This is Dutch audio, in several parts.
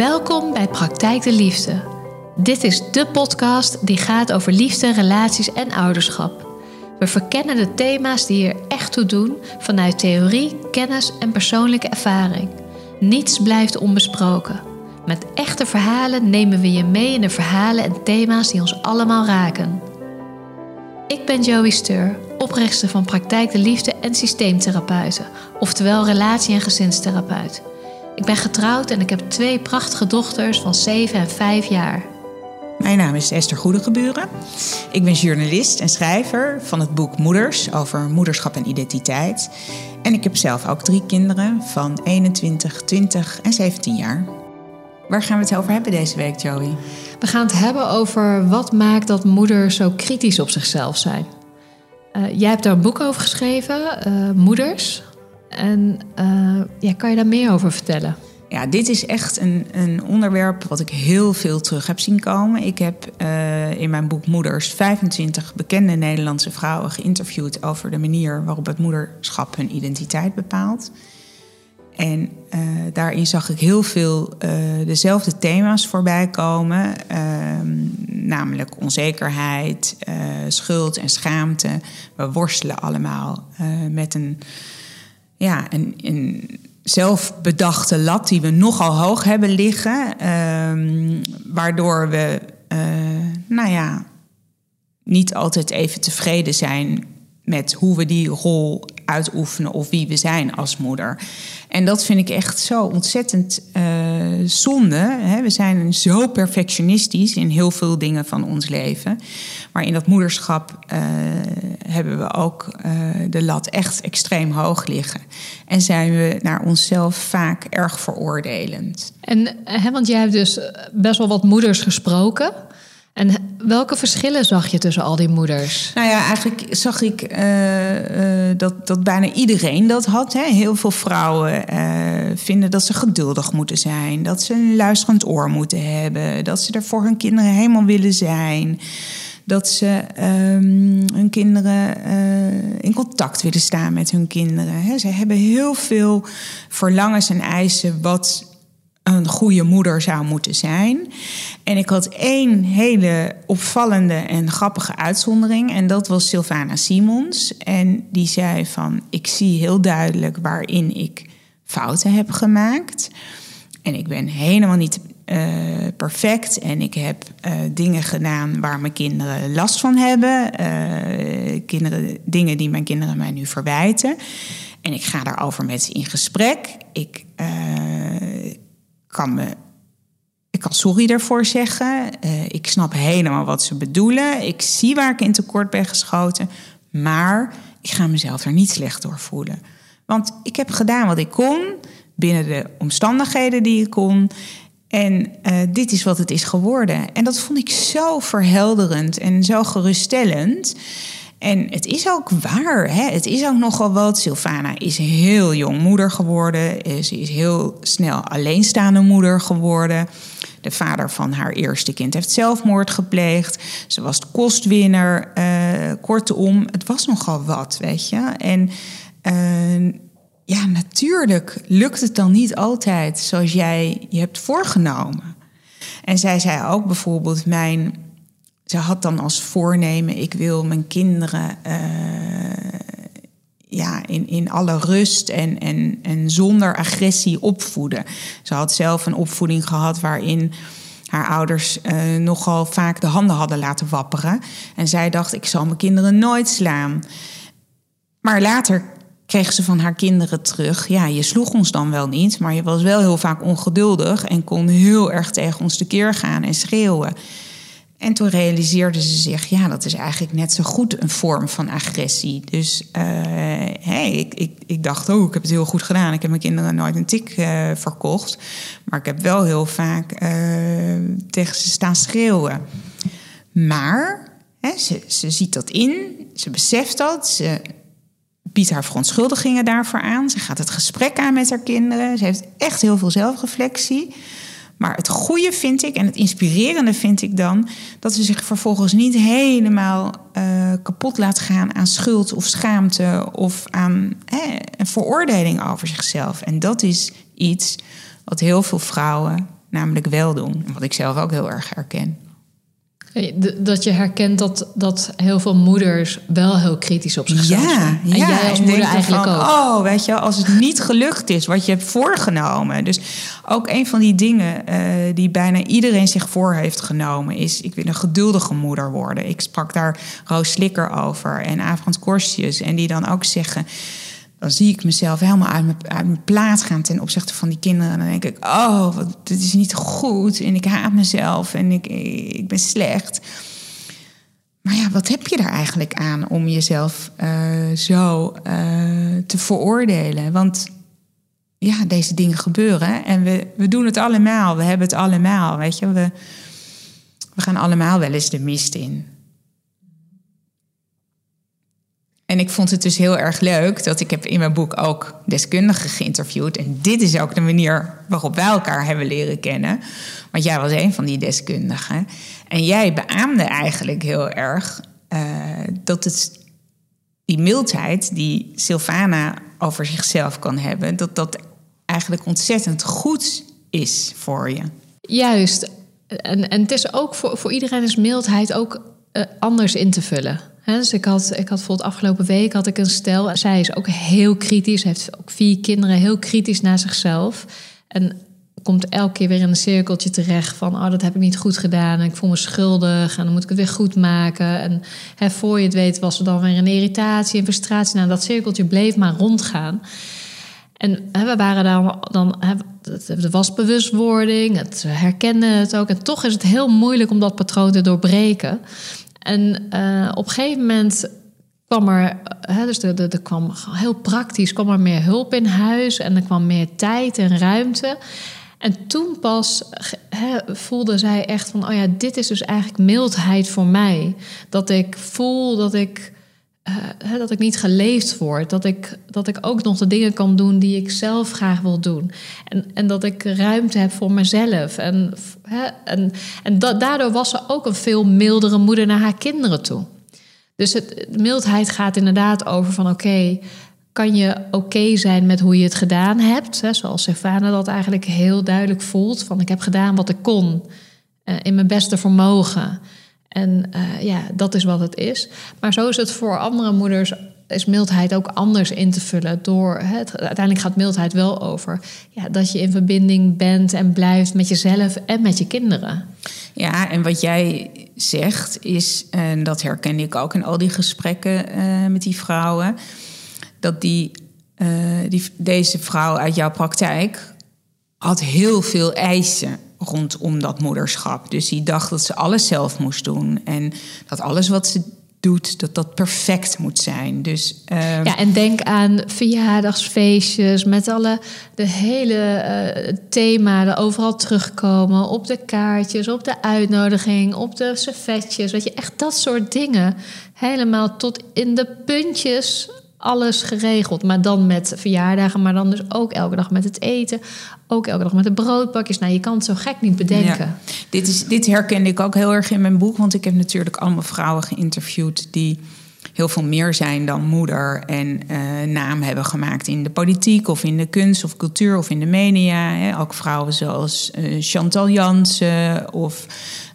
Welkom bij Praktijk de Liefde. Dit is de podcast die gaat over liefde, relaties en ouderschap. We verkennen de thema's die er echt toe doen vanuit theorie, kennis en persoonlijke ervaring. Niets blijft onbesproken. Met echte verhalen nemen we je mee in de verhalen en thema's die ons allemaal raken. Ik ben Joey Steur, oprichter van Praktijk de Liefde en Systeemtherapeuten, oftewel relatie- en gezinstherapeut. Ik ben getrouwd en ik heb twee prachtige dochters van 7 en 5 jaar. Mijn naam is Esther Goedegeburen. Ik ben journalist en schrijver van het boek Moeders over moederschap en identiteit. En ik heb zelf ook drie kinderen van 21, 20 en 17 jaar. Waar gaan we het over hebben deze week, Joey? We gaan het hebben over wat maakt dat moeders zo kritisch op zichzelf zijn. Uh, jij hebt daar een boek over geschreven, uh, Moeders. En uh, ja, kan je daar meer over vertellen? Ja, dit is echt een, een onderwerp wat ik heel veel terug heb zien komen. Ik heb uh, in mijn boek Moeders 25 bekende Nederlandse vrouwen geïnterviewd over de manier waarop het moederschap hun identiteit bepaalt. En uh, daarin zag ik heel veel dezelfde thema's voorbij komen. Uh, namelijk onzekerheid, schuld en schaamte. We worstelen allemaal met een, ja, een, een zelfbedachte lat die we nogal hoog hebben liggen. waardoor we, nou ja, niet altijd even tevreden zijn met hoe we die rol uitoefenen of wie we zijn als moeder. En dat vind ik echt zo ontzettend uh, zonde. Hè? We zijn zo perfectionistisch in heel veel dingen van ons leven. Maar in dat moederschap uh, hebben we ook uh, de lat echt extreem hoog liggen. En zijn we naar onszelf vaak erg veroordelend. En hè, want jij hebt dus best wel wat moeders gesproken. En welke verschillen zag je tussen al die moeders? Nou ja, eigenlijk zag ik uh, uh, dat, dat bijna iedereen dat had. Hè. Heel veel vrouwen uh, vinden dat ze geduldig moeten zijn, dat ze een luisterend oor moeten hebben, dat ze er voor hun kinderen helemaal willen zijn. Dat ze um, hun kinderen in contact willen staan met hun kinderen. Ze hebben heel veel verlangens en eisen wat een goede moeder zou moeten zijn. En ik had één hele opvallende en grappige uitzondering. En dat was Sylvana Simons. En die zei van, ik zie heel duidelijk waarin ik fouten heb gemaakt. En ik ben helemaal niet uh, perfect. En ik heb uh, dingen gedaan waar mijn kinderen last van hebben. Uh, kinderen, dingen die mijn kinderen mij nu verwijten. En ik ga daarover met ze in gesprek. Ik kan me. Ik kan sorry daarvoor zeggen. Ik snap helemaal wat ze bedoelen. Ik zie waar ik in tekort ben geschoten. Maar ik ga mezelf er niet slecht door voelen. Want ik heb gedaan wat ik kon binnen de omstandigheden die ik kon. En uh, dit is wat het is geworden. En dat vond ik zo verhelderend en zo geruststellend. En het is ook waar. Hè? Het is ook nogal wat. Sylvana is heel jong moeder geworden. Eh, ze is heel snel alleenstaande moeder geworden. De vader van haar eerste kind heeft zelfmoord gepleegd. Ze was de kostwinner. Uh, kortom, het was nogal wat, weet je. En ja, natuurlijk lukt het dan niet altijd zoals jij je hebt voorgenomen. En zij zei ook bijvoorbeeld: Mijn ze had dan als voornemen: ik wil mijn kinderen uh, ja, in, in alle rust en, en, en zonder agressie opvoeden. Ze had zelf een opvoeding gehad waarin haar ouders uh, nogal vaak de handen hadden laten wapperen. En zij dacht: ik zal mijn kinderen nooit slaan. Maar later kreeg ze van haar kinderen terug: ja, je sloeg ons dan wel niet, maar je was wel heel vaak ongeduldig en kon heel erg tegen ons tekeer gaan en schreeuwen. En toen realiseerde ze zich, ja, dat is eigenlijk net zo goed een vorm van agressie. Dus uh, hey, ik, ik, ik dacht, oh, ik heb het heel goed gedaan. Ik heb mijn kinderen nooit een tik uh, verkocht. Maar ik heb wel heel vaak uh, tegen ze staan schreeuwen. Maar hè, ze, ze ziet dat in, ze beseft dat, ze biedt haar verontschuldigingen daarvoor aan. Ze gaat het gesprek aan met haar kinderen. Ze heeft echt heel veel zelfreflectie. Maar het goede vind ik en het inspirerende vind ik dan dat ze zich vervolgens niet helemaal uh, kapot laat gaan aan schuld of schaamte of aan een veroordeling over zichzelf. En dat is iets wat heel veel vrouwen namelijk wel doen. Wat ik zelf ook heel erg herken. Dat je herkent dat, dat heel veel moeders wel heel kritisch op zichzelf ja, zijn. En ja, jij als moeder eigenlijk van, ook. Oh, weet je, als het niet gelukt is wat je hebt voorgenomen. Dus ook een van die dingen uh, die bijna iedereen zich voor heeft genomen... is ik wil een geduldige moeder worden. Ik sprak daar Roos Slikker over en Avrand Korstjes. En die dan ook zeggen dan zie ik mezelf helemaal uit mijn, uit mijn plaat gaan ten opzichte van die kinderen. En dan denk ik, oh, dit is niet goed. En ik haat mezelf en ik, ik ben slecht. Maar ja, wat heb je daar eigenlijk aan om jezelf uh, zo uh, te veroordelen? Want ja, deze dingen gebeuren en we, we doen het allemaal. We hebben het allemaal, weet je. We, we gaan allemaal wel eens de mist in. En ik vond het dus heel erg leuk dat ik heb in mijn boek ook deskundigen geïnterviewd. En dit is ook de manier waarop wij elkaar hebben leren kennen. Want jij was een van die deskundigen. En jij beaamde eigenlijk heel erg uh, dat het die mildheid die Sylvana over zichzelf kan hebben, dat dat eigenlijk ontzettend goed is voor je. Juist. En, en het is ook voor, voor iedereen is mildheid ook uh, anders in te vullen dus ik had, ik had bijvoorbeeld afgelopen week had ik een stel. Zij is ook heel kritisch, heeft ook vier kinderen, heel kritisch naar zichzelf. En komt elke keer weer in een cirkeltje terecht van... oh, dat heb ik niet goed gedaan en ik voel me schuldig... en dan moet ik het weer goed maken. En hè, voor je het weet was er dan weer een irritatie en frustratie. Nou, dat cirkeltje bleef maar rondgaan. En hè, we waren dan... dan hè, de wasbewustwording, het herkennen het ook. En toch is het heel moeilijk om dat patroon te doorbreken... En uh, op een gegeven moment kwam er, hè, dus er, er, kwam heel praktisch, kwam er meer hulp in huis en er kwam meer tijd en ruimte. En toen pas hè, voelde zij echt van, oh ja, dit is dus eigenlijk mildheid voor mij. Dat ik voel dat ik, uh, dat ik niet geleefd word. Dat ik, dat ik ook nog de dingen kan doen die ik zelf graag wil doen. En, en dat ik ruimte heb voor mezelf. En, en, en daardoor was ze ook een veel mildere moeder naar haar kinderen toe. Dus het, mildheid gaat inderdaad over van oké, kan je oké zijn met hoe je het gedaan hebt? Hè, zoals Stefana dat eigenlijk heel duidelijk voelt. Van ik heb gedaan wat ik kon uh, in mijn beste vermogen. En uh, ja, dat is wat het is. Maar zo is het voor andere moeders is mildheid ook anders in te vullen. Door, het, uiteindelijk gaat mildheid wel over ja, dat je in verbinding bent en blijft met jezelf en met je kinderen. Ja, en wat jij zegt is, en dat herken ik ook in al die gesprekken uh, met die vrouwen, dat die, uh, die, deze vrouw uit jouw praktijk had heel veel eisen rondom dat moederschap. Dus die dacht dat ze alles zelf moest doen. En dat alles wat ze doet, dat dat perfect moet zijn. Dus, uh... Ja, en denk aan verjaardagsfeestjes met alle de hele uh, thema er overal terugkomen op de kaartjes, op de uitnodiging, op de servetjes, weet je, echt dat soort dingen. Helemaal tot in de puntjes alles geregeld. Maar dan met verjaardagen, maar dan dus ook elke dag met het eten. Ook elke dag met de broodpakjes. Nou, je kan het zo gek niet bedenken. Dit, is, dit herkende ik ook heel erg in mijn boek. Want ik heb natuurlijk allemaal vrouwen geïnterviewd die heel veel meer zijn dan moeder. En uh, naam hebben gemaakt in de politiek of in de kunst of cultuur of in de media. Hè. Ook vrouwen zoals uh, Chantal Jansen of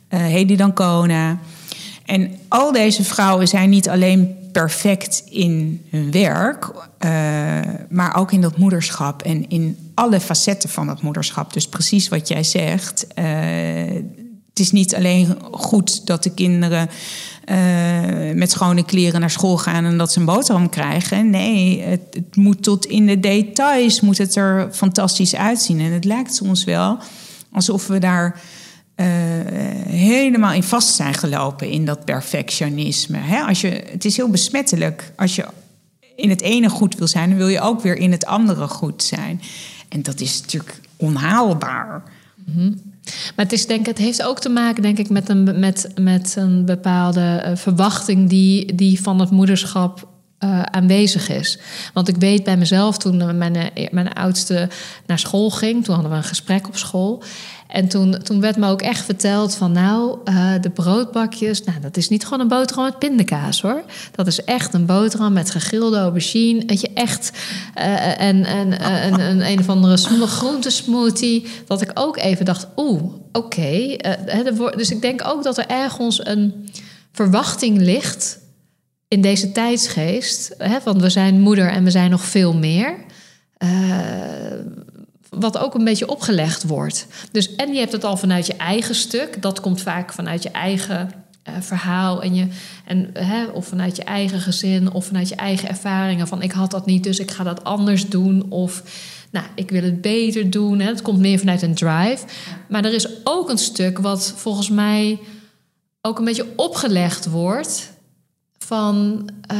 uh, Hedy Dancona. En al deze vrouwen zijn niet alleen perfect in hun werk, uh, maar ook in dat moederschap en in alle facetten van dat moederschap. Dus precies wat jij zegt. Uh, het is niet alleen goed dat de kinderen uh, met schone kleren naar school gaan en dat ze een boterham krijgen. Nee, het, het, moet tot in de details moet het er fantastisch uitzien. En het lijkt soms wel alsof we daar uh, helemaal in vast zijn gelopen in dat perfectionisme. Hè? Als je, het is heel besmettelijk. Als je in het ene goed wil zijn, dan wil je ook weer in het andere goed zijn. En dat is natuurlijk onhaalbaar. -hmm. Maar het, is, denk, het heeft ook te maken, denk ik, met een, met, met een bepaalde uh, verwachting die, die van het moederschap uh, aanwezig is. Want ik weet bij mezelf, toen mijn, mijn oudste naar school ging, toen hadden we een gesprek op school. En toen, toen werd me ook echt verteld van nou, uh, de broodbakjes, nou dat is niet gewoon een boterham met pindakaas hoor. Dat is echt een boterham met gegrilde aubergine. Weet je, echt. Uh, en en uh, een, een, een of andere groentesmoothie. Dat ik ook even dacht, oeh, oké. Dus ik denk ook dat er ergens een verwachting ligt in deze tijdsgeest. Hè, want we zijn moeder en we zijn nog veel meer. Uh, wat ook een beetje opgelegd wordt. Dus en je hebt het al vanuit je eigen stuk. Dat komt vaak vanuit je eigen uh, verhaal. En je, en, hè, of vanuit je eigen gezin. Of vanuit je eigen ervaringen. Van ik had dat niet, dus ik ga dat anders doen. Of nou, ik wil het beter doen. Hè. Het komt meer vanuit een drive. Maar er is ook een stuk wat volgens mij ook een beetje opgelegd wordt van uh,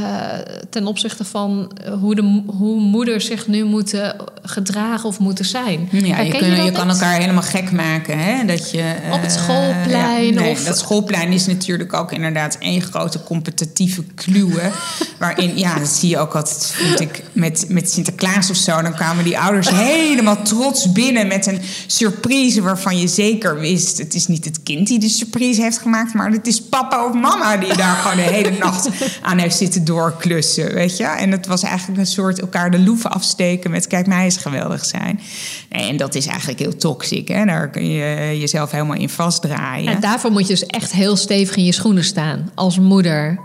ten opzichte van eh, hoe, de, hoe moeders zich nu moeten gedragen of moeten zijn. Ja, je, kun, je, je kan elkaar helemaal gek maken. Hè? Dat je, uh, Op het schoolplein. Ja, nee, of... Dat schoolplein is natuurlijk ook inderdaad één grote competitieve kluwe. waarin, ja, dat zie je ook altijd, vind ik, met, met Sinterklaas of zo. Dan kwamen die ouders helemaal trots binnen met een surprise waarvan je zeker wist... het is niet het kind die de surprise heeft gemaakt... maar het is papa of mama die daar gewoon de hele nacht aan heeft zitten doorklussen, weet je. En het was eigenlijk een soort elkaar de loeven afsteken met kijk mij eens geweldig zijn. En dat is eigenlijk heel toxic, hè. Daar kun je jezelf helemaal in vastdraaien. En daarvoor moet je dus echt heel stevig in je schoenen staan als moeder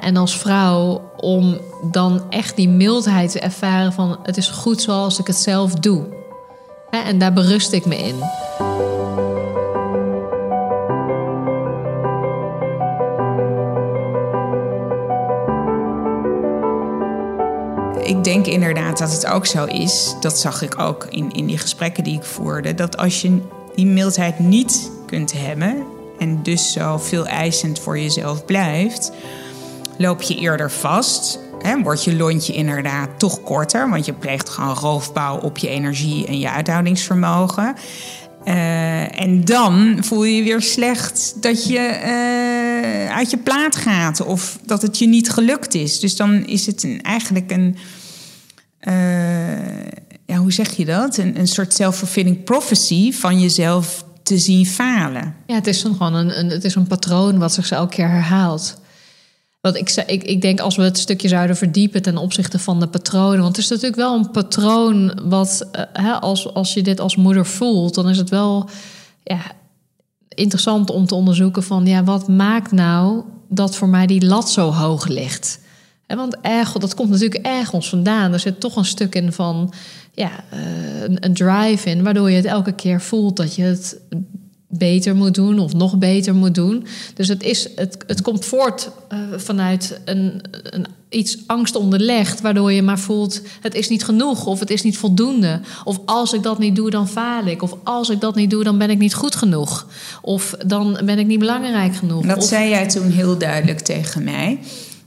en als vrouw om dan echt die mildheid te ervaren van het is goed zoals ik het zelf doe. En daar berust ik me in. Ik denk inderdaad dat het ook zo is. Dat zag ik ook in, in die gesprekken die ik voerde. Dat als je die mildheid niet kunt hebben. en dus zo veel eisend voor jezelf blijft. loop je eerder vast. Hè, wordt je lontje inderdaad toch korter. Want je pleegt gewoon roofbouw op je energie en je uithoudingsvermogen. Uh, en dan voel je weer slecht dat je uh, uit je plaat gaat of dat het je niet gelukt is. Dus dan is het eigenlijk een, ja, hoe zeg je dat? Een, een soort self-fulfilling prophecy van jezelf te zien falen. Ja, het is gewoon een, een, het is een patroon wat zich elke keer herhaalt. Want ik, ik, ik denk als we het stukje zouden verdiepen ten opzichte van de patronen. Want het is natuurlijk wel een patroon wat, uh, hè, als, als je dit als moeder voelt, dan is het wel ja, interessant om te onderzoeken van ja, wat maakt nou dat voor mij die lat zo hoog ligt? Want erg, dat komt natuurlijk ergens vandaan. Er zit toch een stuk in van ja, uh, een, een drive in, waardoor je het elke keer voelt dat je het beter moet doen of nog beter moet doen. Dus het, is, het, het komt voort uh, vanuit een, een, iets angst onderlegd, waardoor je maar voelt: het is niet genoeg of het is niet voldoende. Of als ik dat niet doe, dan faal ik. Of als ik dat niet doe, dan ben ik niet goed genoeg. Of dan ben ik niet belangrijk genoeg. Dat of... zei jij toen heel duidelijk tegen mij.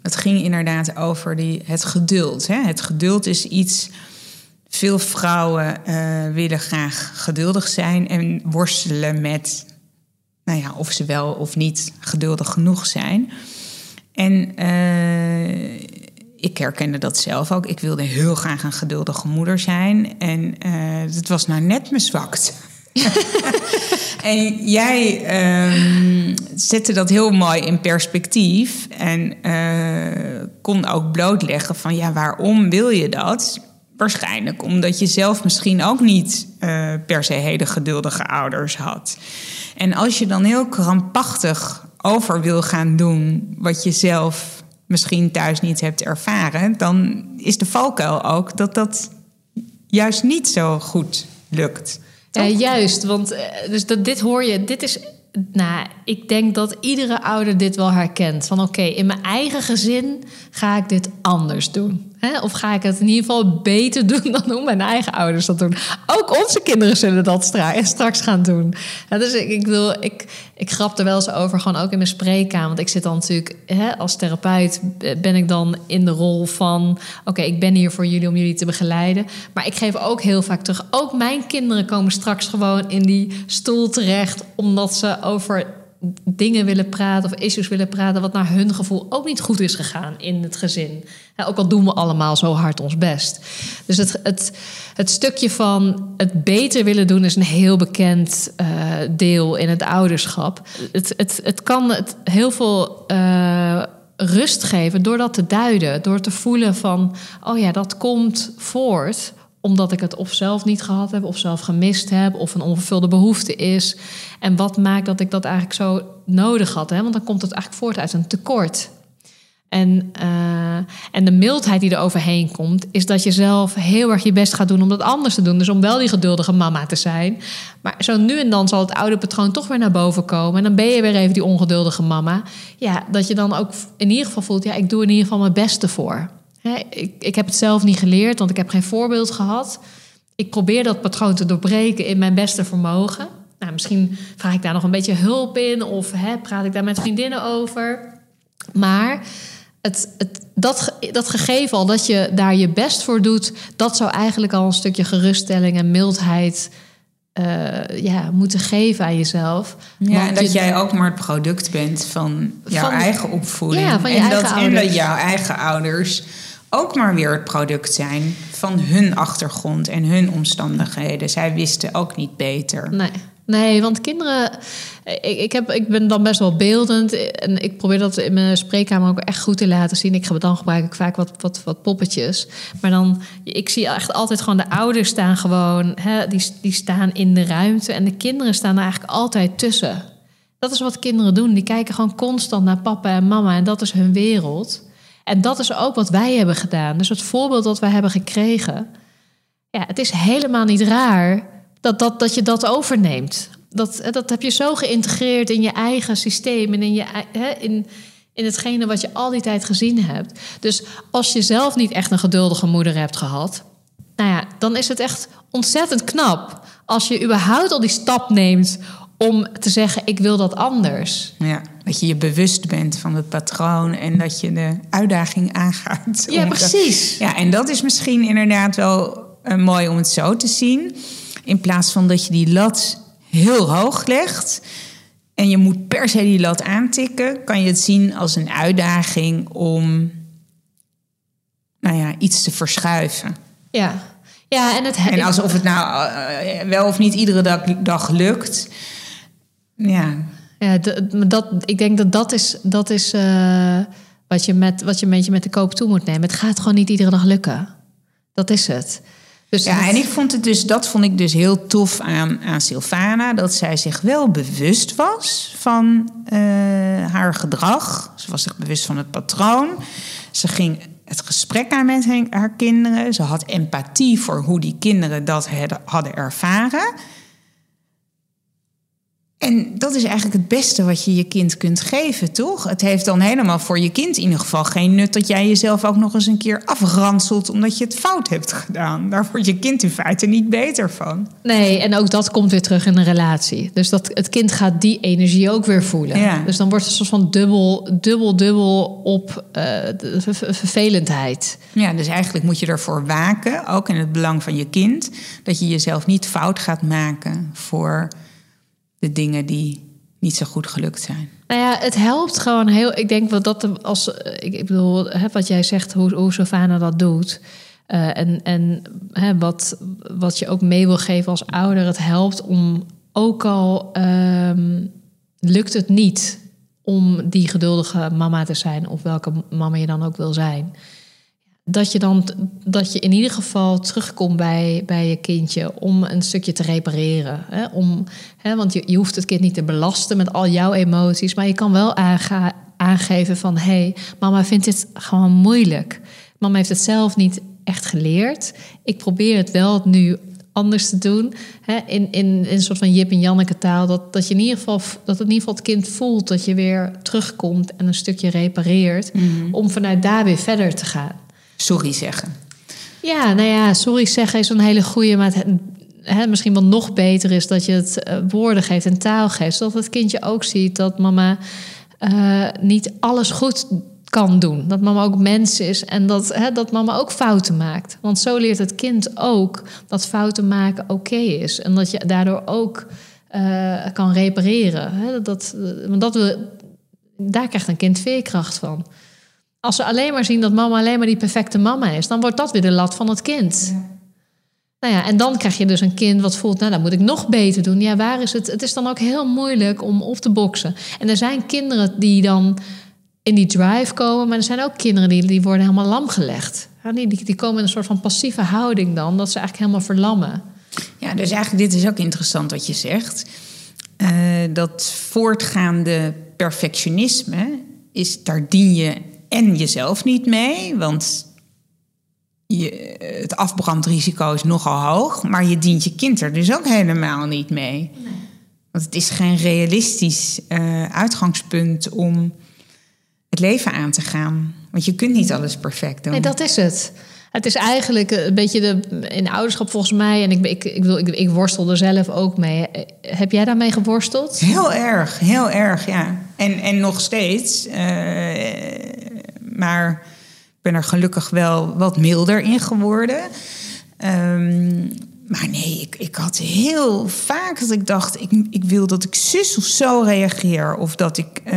Het ging inderdaad over die, het geduld. Hè? Het geduld is iets. Veel vrouwen uh, willen graag geduldig zijn en worstelen met, nou ja, of ze wel of niet geduldig genoeg zijn. En uh, ik herkende dat zelf ook. Ik wilde heel graag een geduldige moeder zijn. En uh, het was nou net mijn zwakt. en jij um, zette dat heel mooi in perspectief. En uh, kon ook blootleggen van ja, waarom wil je dat? Waarschijnlijk omdat je zelf misschien ook niet uh, per se hele geduldige ouders had. En als je dan heel krampachtig over wil gaan doen wat je zelf misschien thuis niet hebt ervaren, dan is de valkuil ook dat dat juist niet zo goed lukt. Ja, juist. Want dus dat, dit hoor je. Dit is. Nou, ik denk dat iedere ouder dit wel herkent. Van oké, okay, in mijn eigen gezin ga ik dit anders doen. Hè? Of ga ik het in ieder geval beter doen dan hoe mijn eigen ouders dat doen. Ook onze kinderen zullen dat straks gaan doen. Ja, dus ik, wil, ik, ik grap er wel eens over, gewoon ook in mijn spreekkamer. Want ik zit dan natuurlijk hè, als therapeut, ben ik dan in de rol van... oké, ik ben hier voor jullie om jullie te begeleiden. Maar ik geef ook heel vaak terug. Ook mijn kinderen komen straks gewoon in die stoel terecht... omdat ze over dingen willen praten of issues willen praten, wat naar hun gevoel ook niet goed is gegaan in het gezin. ook al doen we allemaal zo hard ons best. Dus het, het, het stukje van het beter willen doen is een heel bekend uh, deel in het ouderschap. Het, het, het kan het heel veel. Uh, rust geven door dat te duiden, door te voelen van, oh ja, dat komt voort omdat ik het of zelf niet gehad heb, of zelf gemist heb, of een onvervulde behoefte is. En wat maakt dat ik dat eigenlijk zo nodig had? Hè? Want dan komt het eigenlijk voort uit een tekort. En, uh, en de mildheid die er overheen komt, is dat je zelf heel erg je best gaat doen om dat anders te doen. Dus om wel die geduldige mama te zijn. Maar zo nu en dan zal het oude patroon toch weer naar boven komen. En dan ben je weer even die ongeduldige mama. Ja, dat je dan ook in ieder geval voelt, ja, ik doe in ieder geval mijn beste voor ik, ik heb het zelf niet geleerd, want ik heb geen voorbeeld gehad. Ik probeer dat patroon te doorbreken in mijn beste vermogen. Nou, misschien vraag ik daar nog een beetje hulp in of hè, praat ik daar met vriendinnen over. Maar het, het, dat, dat gegeven al dat je daar je best voor doet, dat zou eigenlijk al een stukje geruststelling en mildheid uh, ja, moeten geven aan jezelf. Ja, en dat jij ook maar het product bent van jouw eigen opvoeding. Ja, van je en, dat, en dat jouw eigen ouders ook maar weer het product zijn van hun achtergrond en hun omstandigheden. Zij wisten ook niet beter. Nee. Nee, want kinderen. Ik, ik, heb, ik ben dan best wel beeldend. En ik probeer dat in mijn spreekkamer ook echt goed te laten zien. Ik, dan gebruik ik vaak wat, wat, wat poppetjes. Maar dan, ik zie echt altijd gewoon de ouders staan gewoon. Hè, die, die staan in de ruimte. En de kinderen staan er eigenlijk altijd tussen. Dat is wat kinderen doen. Die kijken gewoon constant naar papa en mama. En dat is hun wereld. En dat is ook wat wij hebben gedaan. Dus het voorbeeld dat wij hebben gekregen. Ja, het is helemaal niet raar dat, dat, dat je dat overneemt. Dat, dat heb je zo geïntegreerd in je eigen systeem en in, je, hè, in, in hetgene wat je al die tijd gezien hebt. Dus als je zelf niet echt een geduldige moeder hebt gehad, nou ja, dan is het echt ontzettend knap als je überhaupt al die stap neemt om te zeggen: ik wil dat anders. Ja. Dat je je bewust bent van het patroon en dat je de uitdaging aangaat. Ja, precies. ja, en dat is misschien inderdaad wel uh, mooi om het zo te zien. In plaats van dat je die lat heel hoog legt en je moet per se die lat aantikken, kan je het zien als een uitdaging om nou ja, iets te verschuiven. Ja, ja en, het, en alsof het nou uh, wel of niet iedere dag, dag lukt. Ja, ja, dat, ik denk dat dat is, dat is uh, wat, je met, wat je een beetje met de koop toe moet nemen. Het gaat gewoon niet iedere dag lukken. Dat is het. Dus ja, en ik vond het dus, dat vond ik dus heel tof aan, aan Sylvana. Dat zij zich wel bewust was van uh, haar gedrag. Ze was zich bewust van het patroon. Ze ging het gesprek aan met haar kinderen. Ze had empathie voor hoe die kinderen dat hadden ervaren. En dat is eigenlijk het beste wat je je kind kunt geven, toch? Het heeft dan helemaal voor je kind in ieder geval geen nut dat jij jezelf ook nog eens een keer afranselt omdat je het fout hebt gedaan. Daar wordt je kind in feite niet beter van. Nee, en ook dat komt weer terug in een relatie. Dus dat het kind gaat die energie ook weer voelen. Ja. Dus dan wordt het soort van dubbel, dubbel, dubbel op uh, de vervelendheid. Ja, dus eigenlijk moet je ervoor waken, ook in het belang van je kind, dat je jezelf niet fout gaat maken voor de dingen die niet zo goed gelukt zijn? Nou ja, het helpt gewoon heel. Ik denk wat dat als ik, ik bedoel, hè, wat jij zegt, hoe, hoe Savannah dat doet. Uh, en en hè, wat, wat je ook mee wil geven als ouder, het helpt om ook al um, lukt het niet om die geduldige mama te zijn, of welke mama je dan ook wil zijn dat je dan dat je in ieder geval terugkomt bij, bij je kindje om een stukje te repareren. Hè? Om, hè, want je, je hoeft het kind niet te belasten met al jouw emoties, maar je kan wel aangeven van hé, hey, mama vindt dit gewoon moeilijk. Mama heeft het zelf niet echt geleerd. Ik probeer het wel nu anders te doen. Hè? In, in, in een soort van Jip en Janneke taal. Dat, dat, je in ieder geval, dat het in ieder geval het kind voelt dat je weer terugkomt en een stukje repareert. Mhm. Om vanuit daar weer verder te gaan sorry zeggen. Ja, nou ja, sorry zeggen is een hele goede, maar het, misschien wel nog beter is dat je het uh, woorden geeft en taal geeft. Zodat het kindje ook ziet dat mama uh, niet alles goed kan doen. Dat mama ook mens is en dat, hè, dat mama ook fouten maakt. Want zo leert het kind ook dat fouten maken oké is. En dat je daardoor ook eh, kan repareren. Hè? Dat, want dat wil, daar krijgt een kind veerkracht van. Als ze alleen maar zien dat mama alleen maar die perfecte mama is, dan wordt dat weer de lat van het kind. Nou ja, en dan krijg je dus een kind wat voelt, nou, dan moet ik nog beter doen. Ja, waar is het? Het is dan ook heel moeilijk om op te boksen. En er zijn kinderen die dan in die drive komen, maar er zijn ook kinderen die, die worden helemaal lam gelegd. Die, die, die komen in een soort van passieve houding dan, dat ze eigenlijk helemaal verlammen. Ja, dus eigenlijk dit is ook interessant wat je zegt. Uh, dat voortgaande perfectionisme is, daar dien je en jezelf niet mee, want je, het afbrandrisico is nogal hoog, maar je dient je kind er dus ook helemaal niet mee. Nee. Want het is geen realistisch uh, uitgangspunt om het leven aan te gaan. Want je kunt niet alles perfect doen. Nee, dat is het. Het is eigenlijk een beetje de, in ouderschap volgens mij. En ik, ik, ik, wil, ik, ik worstel er zelf ook mee. Heb jij daarmee geworsteld? Heel erg, heel erg, ja. En, en nog steeds. Uh, maar ik ben er gelukkig wel wat milder in geworden. Um, maar nee, ik, ik had heel vaak dat ik dacht... Ik, ik wil dat ik zus of zo reageer. Of dat ik... Uh,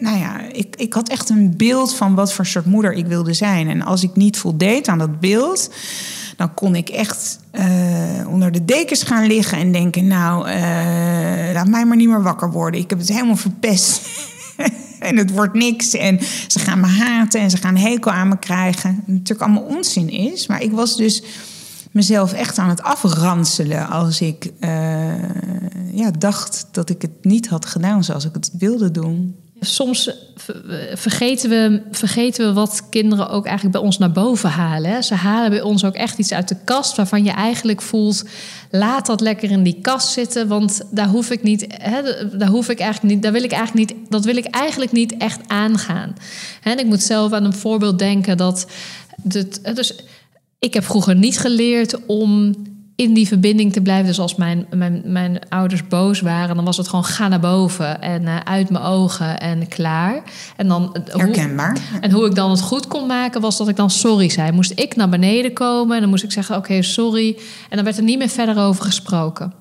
nou ja, ik, ik had echt een beeld van wat voor soort moeder ik wilde zijn. En als ik niet voldeed aan dat beeld, dan kon ik echt uh, onder de dekens gaan liggen en denken: Nou, uh, laat mij maar niet meer wakker worden. Ik heb het helemaal verpest. en het wordt niks. En ze gaan me haten en ze gaan hekel aan me krijgen. Wat natuurlijk allemaal onzin is. Maar ik was dus mezelf echt aan het afranselen als ik uh, ja, dacht dat ik het niet had gedaan zoals ik het wilde doen. Soms vergeten we, vergeten we wat kinderen ook eigenlijk bij ons naar boven halen. Ze halen bij ons ook echt iets uit de kast waarvan je eigenlijk voelt: laat dat lekker in die kast zitten, want daar hoef ik niet, hè, daar hoef ik eigenlijk niet, daar wil ik eigenlijk niet, dat wil ik eigenlijk niet echt aangaan. En ik moet zelf aan een voorbeeld denken dat, dus ik heb vroeger niet geleerd om in die verbinding te blijven. Dus als mijn, mijn, mijn ouders boos waren, dan was het gewoon ga naar boven en uh, uit mijn ogen en klaar. En dan, Herkenbaar. Hoe, en hoe ik dan het goed kon maken, was dat ik dan sorry zei. Moest ik naar beneden komen en dan moest ik zeggen: Oké, sorry. En dan werd er niet meer verder over gesproken.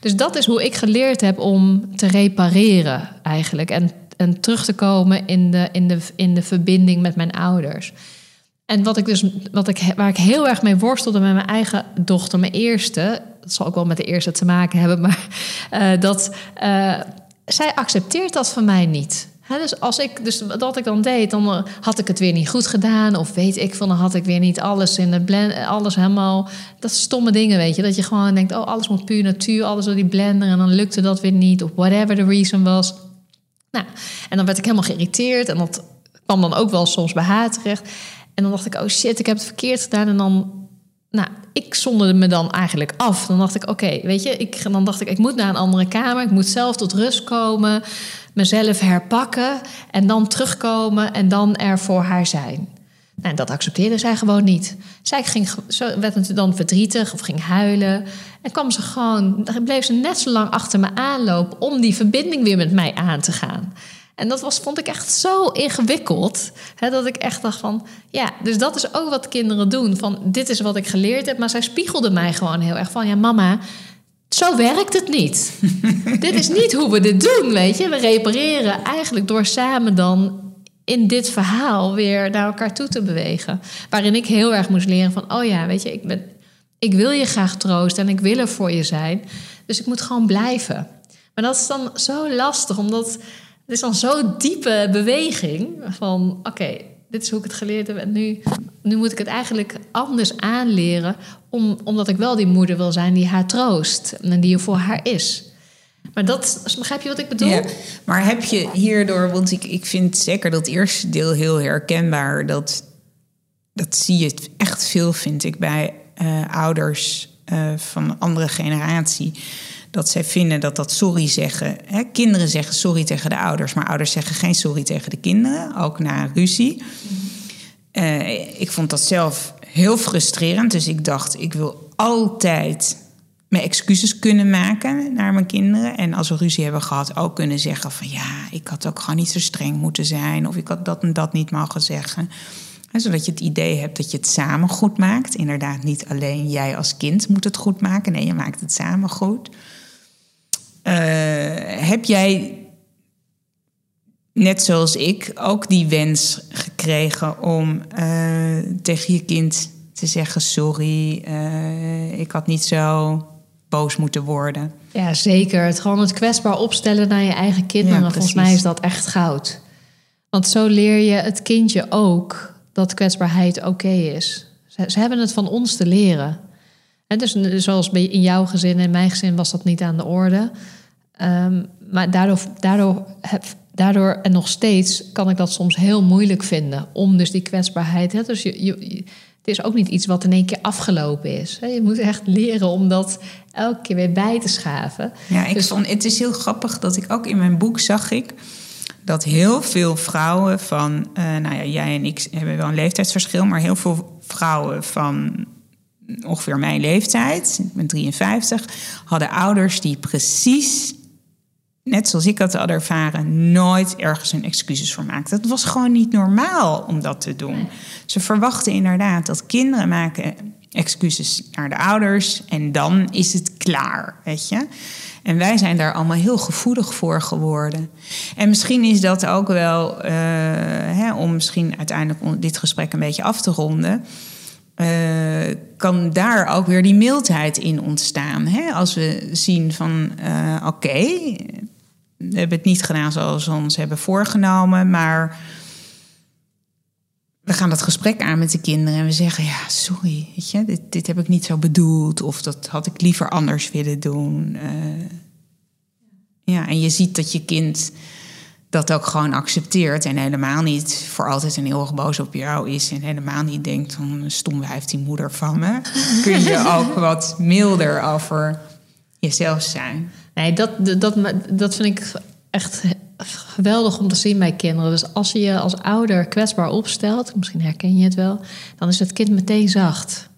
Dus dat is hoe ik geleerd heb om te repareren, eigenlijk. En, en terug te komen in de, in, de, in de verbinding met mijn ouders. En wat ik dus, wat ik, waar ik heel erg mee worstelde met mijn eigen dochter, mijn eerste, dat zal ook wel met de eerste te maken hebben, maar uh, dat uh, zij accepteert dat van mij niet. dus als ik, dus wat ik dan deed, dan eh, had ik het weer niet goed gedaan. Of weet ik van, dan had ik weer niet alles in de blend, alles helemaal. Dat stomme dingen, weet je. Dat je gewoon denkt, oh, alles moet puur natuur, alles door die blender. En dan lukte dat weer niet, of whatever the reason was. Nou, en dan werd ik helemaal geïrriteerd. En dat kwam dan ook wel soms bij haar terecht. En dan dacht ik, oh shit, ik heb het verkeerd gedaan. En dan, nou, ik zonderde me dan eigenlijk af. Dan dacht ik, oké, weet je, ik, dan dacht ik, ik moet naar een andere kamer. Ik moet zelf tot rust komen, mezelf herpakken en dan terugkomen en dan er voor haar zijn. Nou, dat accepteerde zij gewoon niet. Zij ging, zo werd dan verdrietig of ging huilen. En kwam ze gewoon, bleef ze net zo lang achter me aanlopen om die verbinding weer met mij aan te gaan. En dat was, vond ik echt zo ingewikkeld. Hè, dat ik echt dacht van, ja, dus dat is ook wat kinderen doen. Van, dit is wat ik geleerd heb. Maar zij spiegelde mij gewoon heel erg van, ja mama, zo werkt het niet. dit is niet hoe we dit doen, weet je. We repareren eigenlijk door samen dan in dit verhaal weer naar elkaar toe te bewegen. Waarin ik heel erg moest leren van, oh ja, weet je, ik, ben, ik wil je graag troosten en ik wil er voor je zijn. Dus ik moet gewoon blijven. Maar dat is dan zo lastig, omdat het is dan zo'n diepe beweging van oké, dit is hoe ik het geleerd heb en nu, nu moet ik het eigenlijk anders aanleren, om, omdat ik wel die moeder wil zijn die haar troost en die er voor haar is. Maar dat, begrijp je wat ik bedoel? Maar heb je hierdoor, want ik, ik vind zeker dat eerste deel heel herkenbaar, dat, dat zie je echt veel, vind ik, bij uh, ouders uh, van andere generatie dat zij vinden dat dat sorry zeggen. Hè, kinderen zeggen sorry tegen de ouders, maar ouders zeggen geen sorry tegen de kinderen, ook na ruzie. Uh, ik vond dat zelf heel frustrerend, dus ik dacht, ik wil altijd mijn excuses kunnen maken naar mijn kinderen. En als we ruzie hebben gehad, ook kunnen zeggen van ja, ik had ook gewoon niet zo streng moeten zijn, of ik had dat en dat niet mogen zeggen zodat je het idee hebt dat je het samen goed maakt. Inderdaad, niet alleen jij als kind moet het goed maken. Nee, je maakt het samen goed. Heb jij, net zoals ik, ook die wens gekregen om tegen je kind te zeggen: Sorry, ik had niet zo boos moeten worden? Ja, zeker. Het gewoon het kwetsbaar opstellen naar je eigen kinderen. Volgens mij is dat echt goud. Want zo leer je het kindje ook dat kwetsbaarheid oké is. Ze, ze, hebben het van ons te leren. En dus zoals in jouw gezin en mijn gezin was dat niet aan de orde. Ehm, maar daardoor, daardoor, heb, daardoor en nog steeds kan ik dat soms heel moeilijk vinden. Om dus die kwetsbaarheid. Hè? Dus je, je, het is ook niet iets wat in één keer afgelopen is. Je moet echt leren om dat elke keer weer bij te schaven. Ja, ik dus... vond, het is heel grappig dat ik ook in mijn boek zag ik dat heel veel vrouwen van, uh, nou ja, jij en ik hebben wel een leeftijdsverschil, maar heel veel vrouwen van ongeveer mijn leeftijd, ik ben 53, hadden ouders die precies, net zoals ik dat hadden ervaren, nooit ergens hun excuses voor maakten. Het was gewoon niet normaal om dat te doen. Ze verwachten inderdaad dat kinderen maken excuses naar de ouders en dan is het klaar, weet je. En wij zijn daar allemaal heel gevoelig voor geworden. En misschien is dat ook wel, uh, hè, om misschien uiteindelijk dit gesprek een beetje af te ronden. Uh, kan daar ook weer die mildheid in ontstaan. Hè? Als we zien van uh, oké, we hebben het niet gedaan zoals we ons hebben voorgenomen, maar we gaan dat gesprek aan met de kinderen en we zeggen: Ja, sorry, weet je, dit, dit heb ik niet zo bedoeld. Of dat had ik liever anders willen doen. Uh, ja, en je ziet dat je kind dat ook gewoon accepteert. En helemaal niet voor altijd een heel erg boos op jou is. En helemaal niet denkt: van een stom heeft die moeder van me. Kun je ook wat milder over jezelf zijn. Nee, dat, dat, dat vind ik echt geweldig om te zien bij kinderen. Dus als je je als ouder kwetsbaar opstelt, misschien herken je het wel, dan is het kind meteen zacht.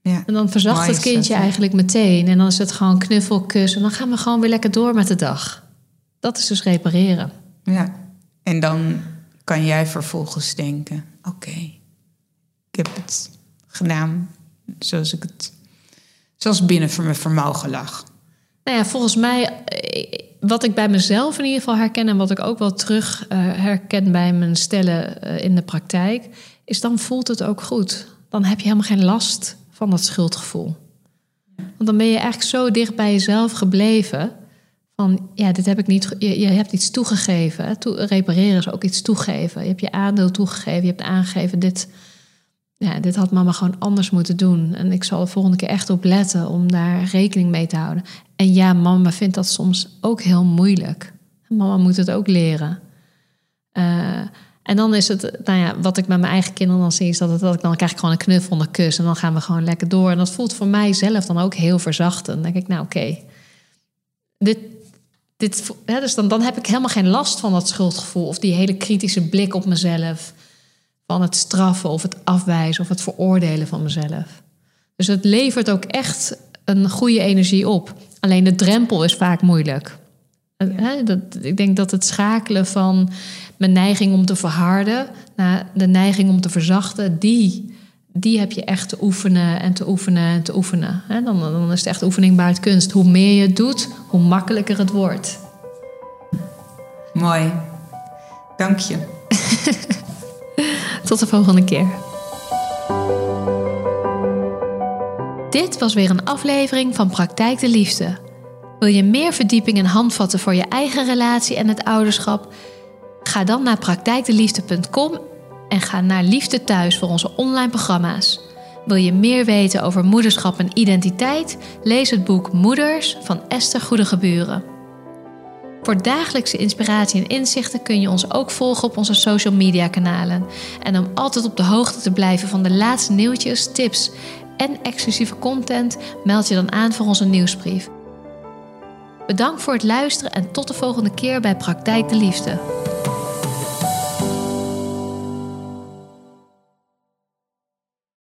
Ja. En dan verzacht het kindje eigenlijk meteen. En dan is het gewoon knuffel, kus. En dan gaan we gewoon weer lekker door met de dag. Dat is dus repareren. Ja. En dan kan jij vervolgens denken: oké, ik heb het gedaan zoals ik het, zoals binnen voor mijn vermogen lag. Nou ja, volgens mij wat ik bij mezelf in ieder geval herken en wat ik ook wel terug uh, herken bij mijn stellen uh, in de praktijk, is dan voelt het ook goed. Dan heb je helemaal geen last van dat schuldgevoel. Want dan ben je eigenlijk zo dicht bij jezelf gebleven. Van ja, dit heb ik niet. Je, je hebt iets toegegeven. To, repareren is ook iets toegeven. Je hebt je aandeel toegegeven. Je hebt aangegeven. Dit, ja, dit had mama gewoon anders moeten doen. En ik zal de volgende keer echt op letten om daar rekening mee te houden. En ja, mama vindt dat soms ook heel moeilijk. Mama moet het ook leren. Uh, en dan is het, nou ja, wat ik met mijn eigen kinderen dan zie, is dat, dat ik dan krijg ik gewoon een knuffel en een kus. En dan gaan we gewoon lekker door. En dat voelt voor mij zelf dan ook heel verzachtend. Dan denk ik, nou oké, dit, dit, hè, dus dan, dan heb ik helemaal geen last van dat schuldgevoel. Of die hele kritische blik op mezelf. Van het straffen of het afwijzen of het veroordelen van mezelf. Dus het levert ook echt een goede energie op. Alleen de drempel is vaak moeilijk. Ja. Dat, ik denk dat het schakelen van mijn neiging om te verharden naar de neiging om te verzachten, die, die heb je echt te oefenen en te oefenen en te oefenen. Dan, dan is het echt oefening baart kunst. Hoe meer je het doet, hoe makkelijker het wordt. Mooi. Dank je. Tot de volgende keer. Dit was weer een aflevering van Praktijk de Liefde. Wil je meer verdieping en handvatten voor je eigen relatie en het ouderschap? Ga dan naar praktijkdeliefde.com en ga naar Liefde Thuis voor onze online programma's. Wil je meer weten over moederschap en identiteit? Lees het boek Moeders van Esther Goedegeburen. Voor dagelijkse inspiratie en inzichten kun je ons ook volgen op onze social media kanalen. En om altijd op de hoogte te blijven van de laatste nieuwtjes, tips en exclusieve content, meld je dan aan voor onze nieuwsbrief. Bedankt voor het luisteren en tot de volgende keer bij Praktijk de Liefde.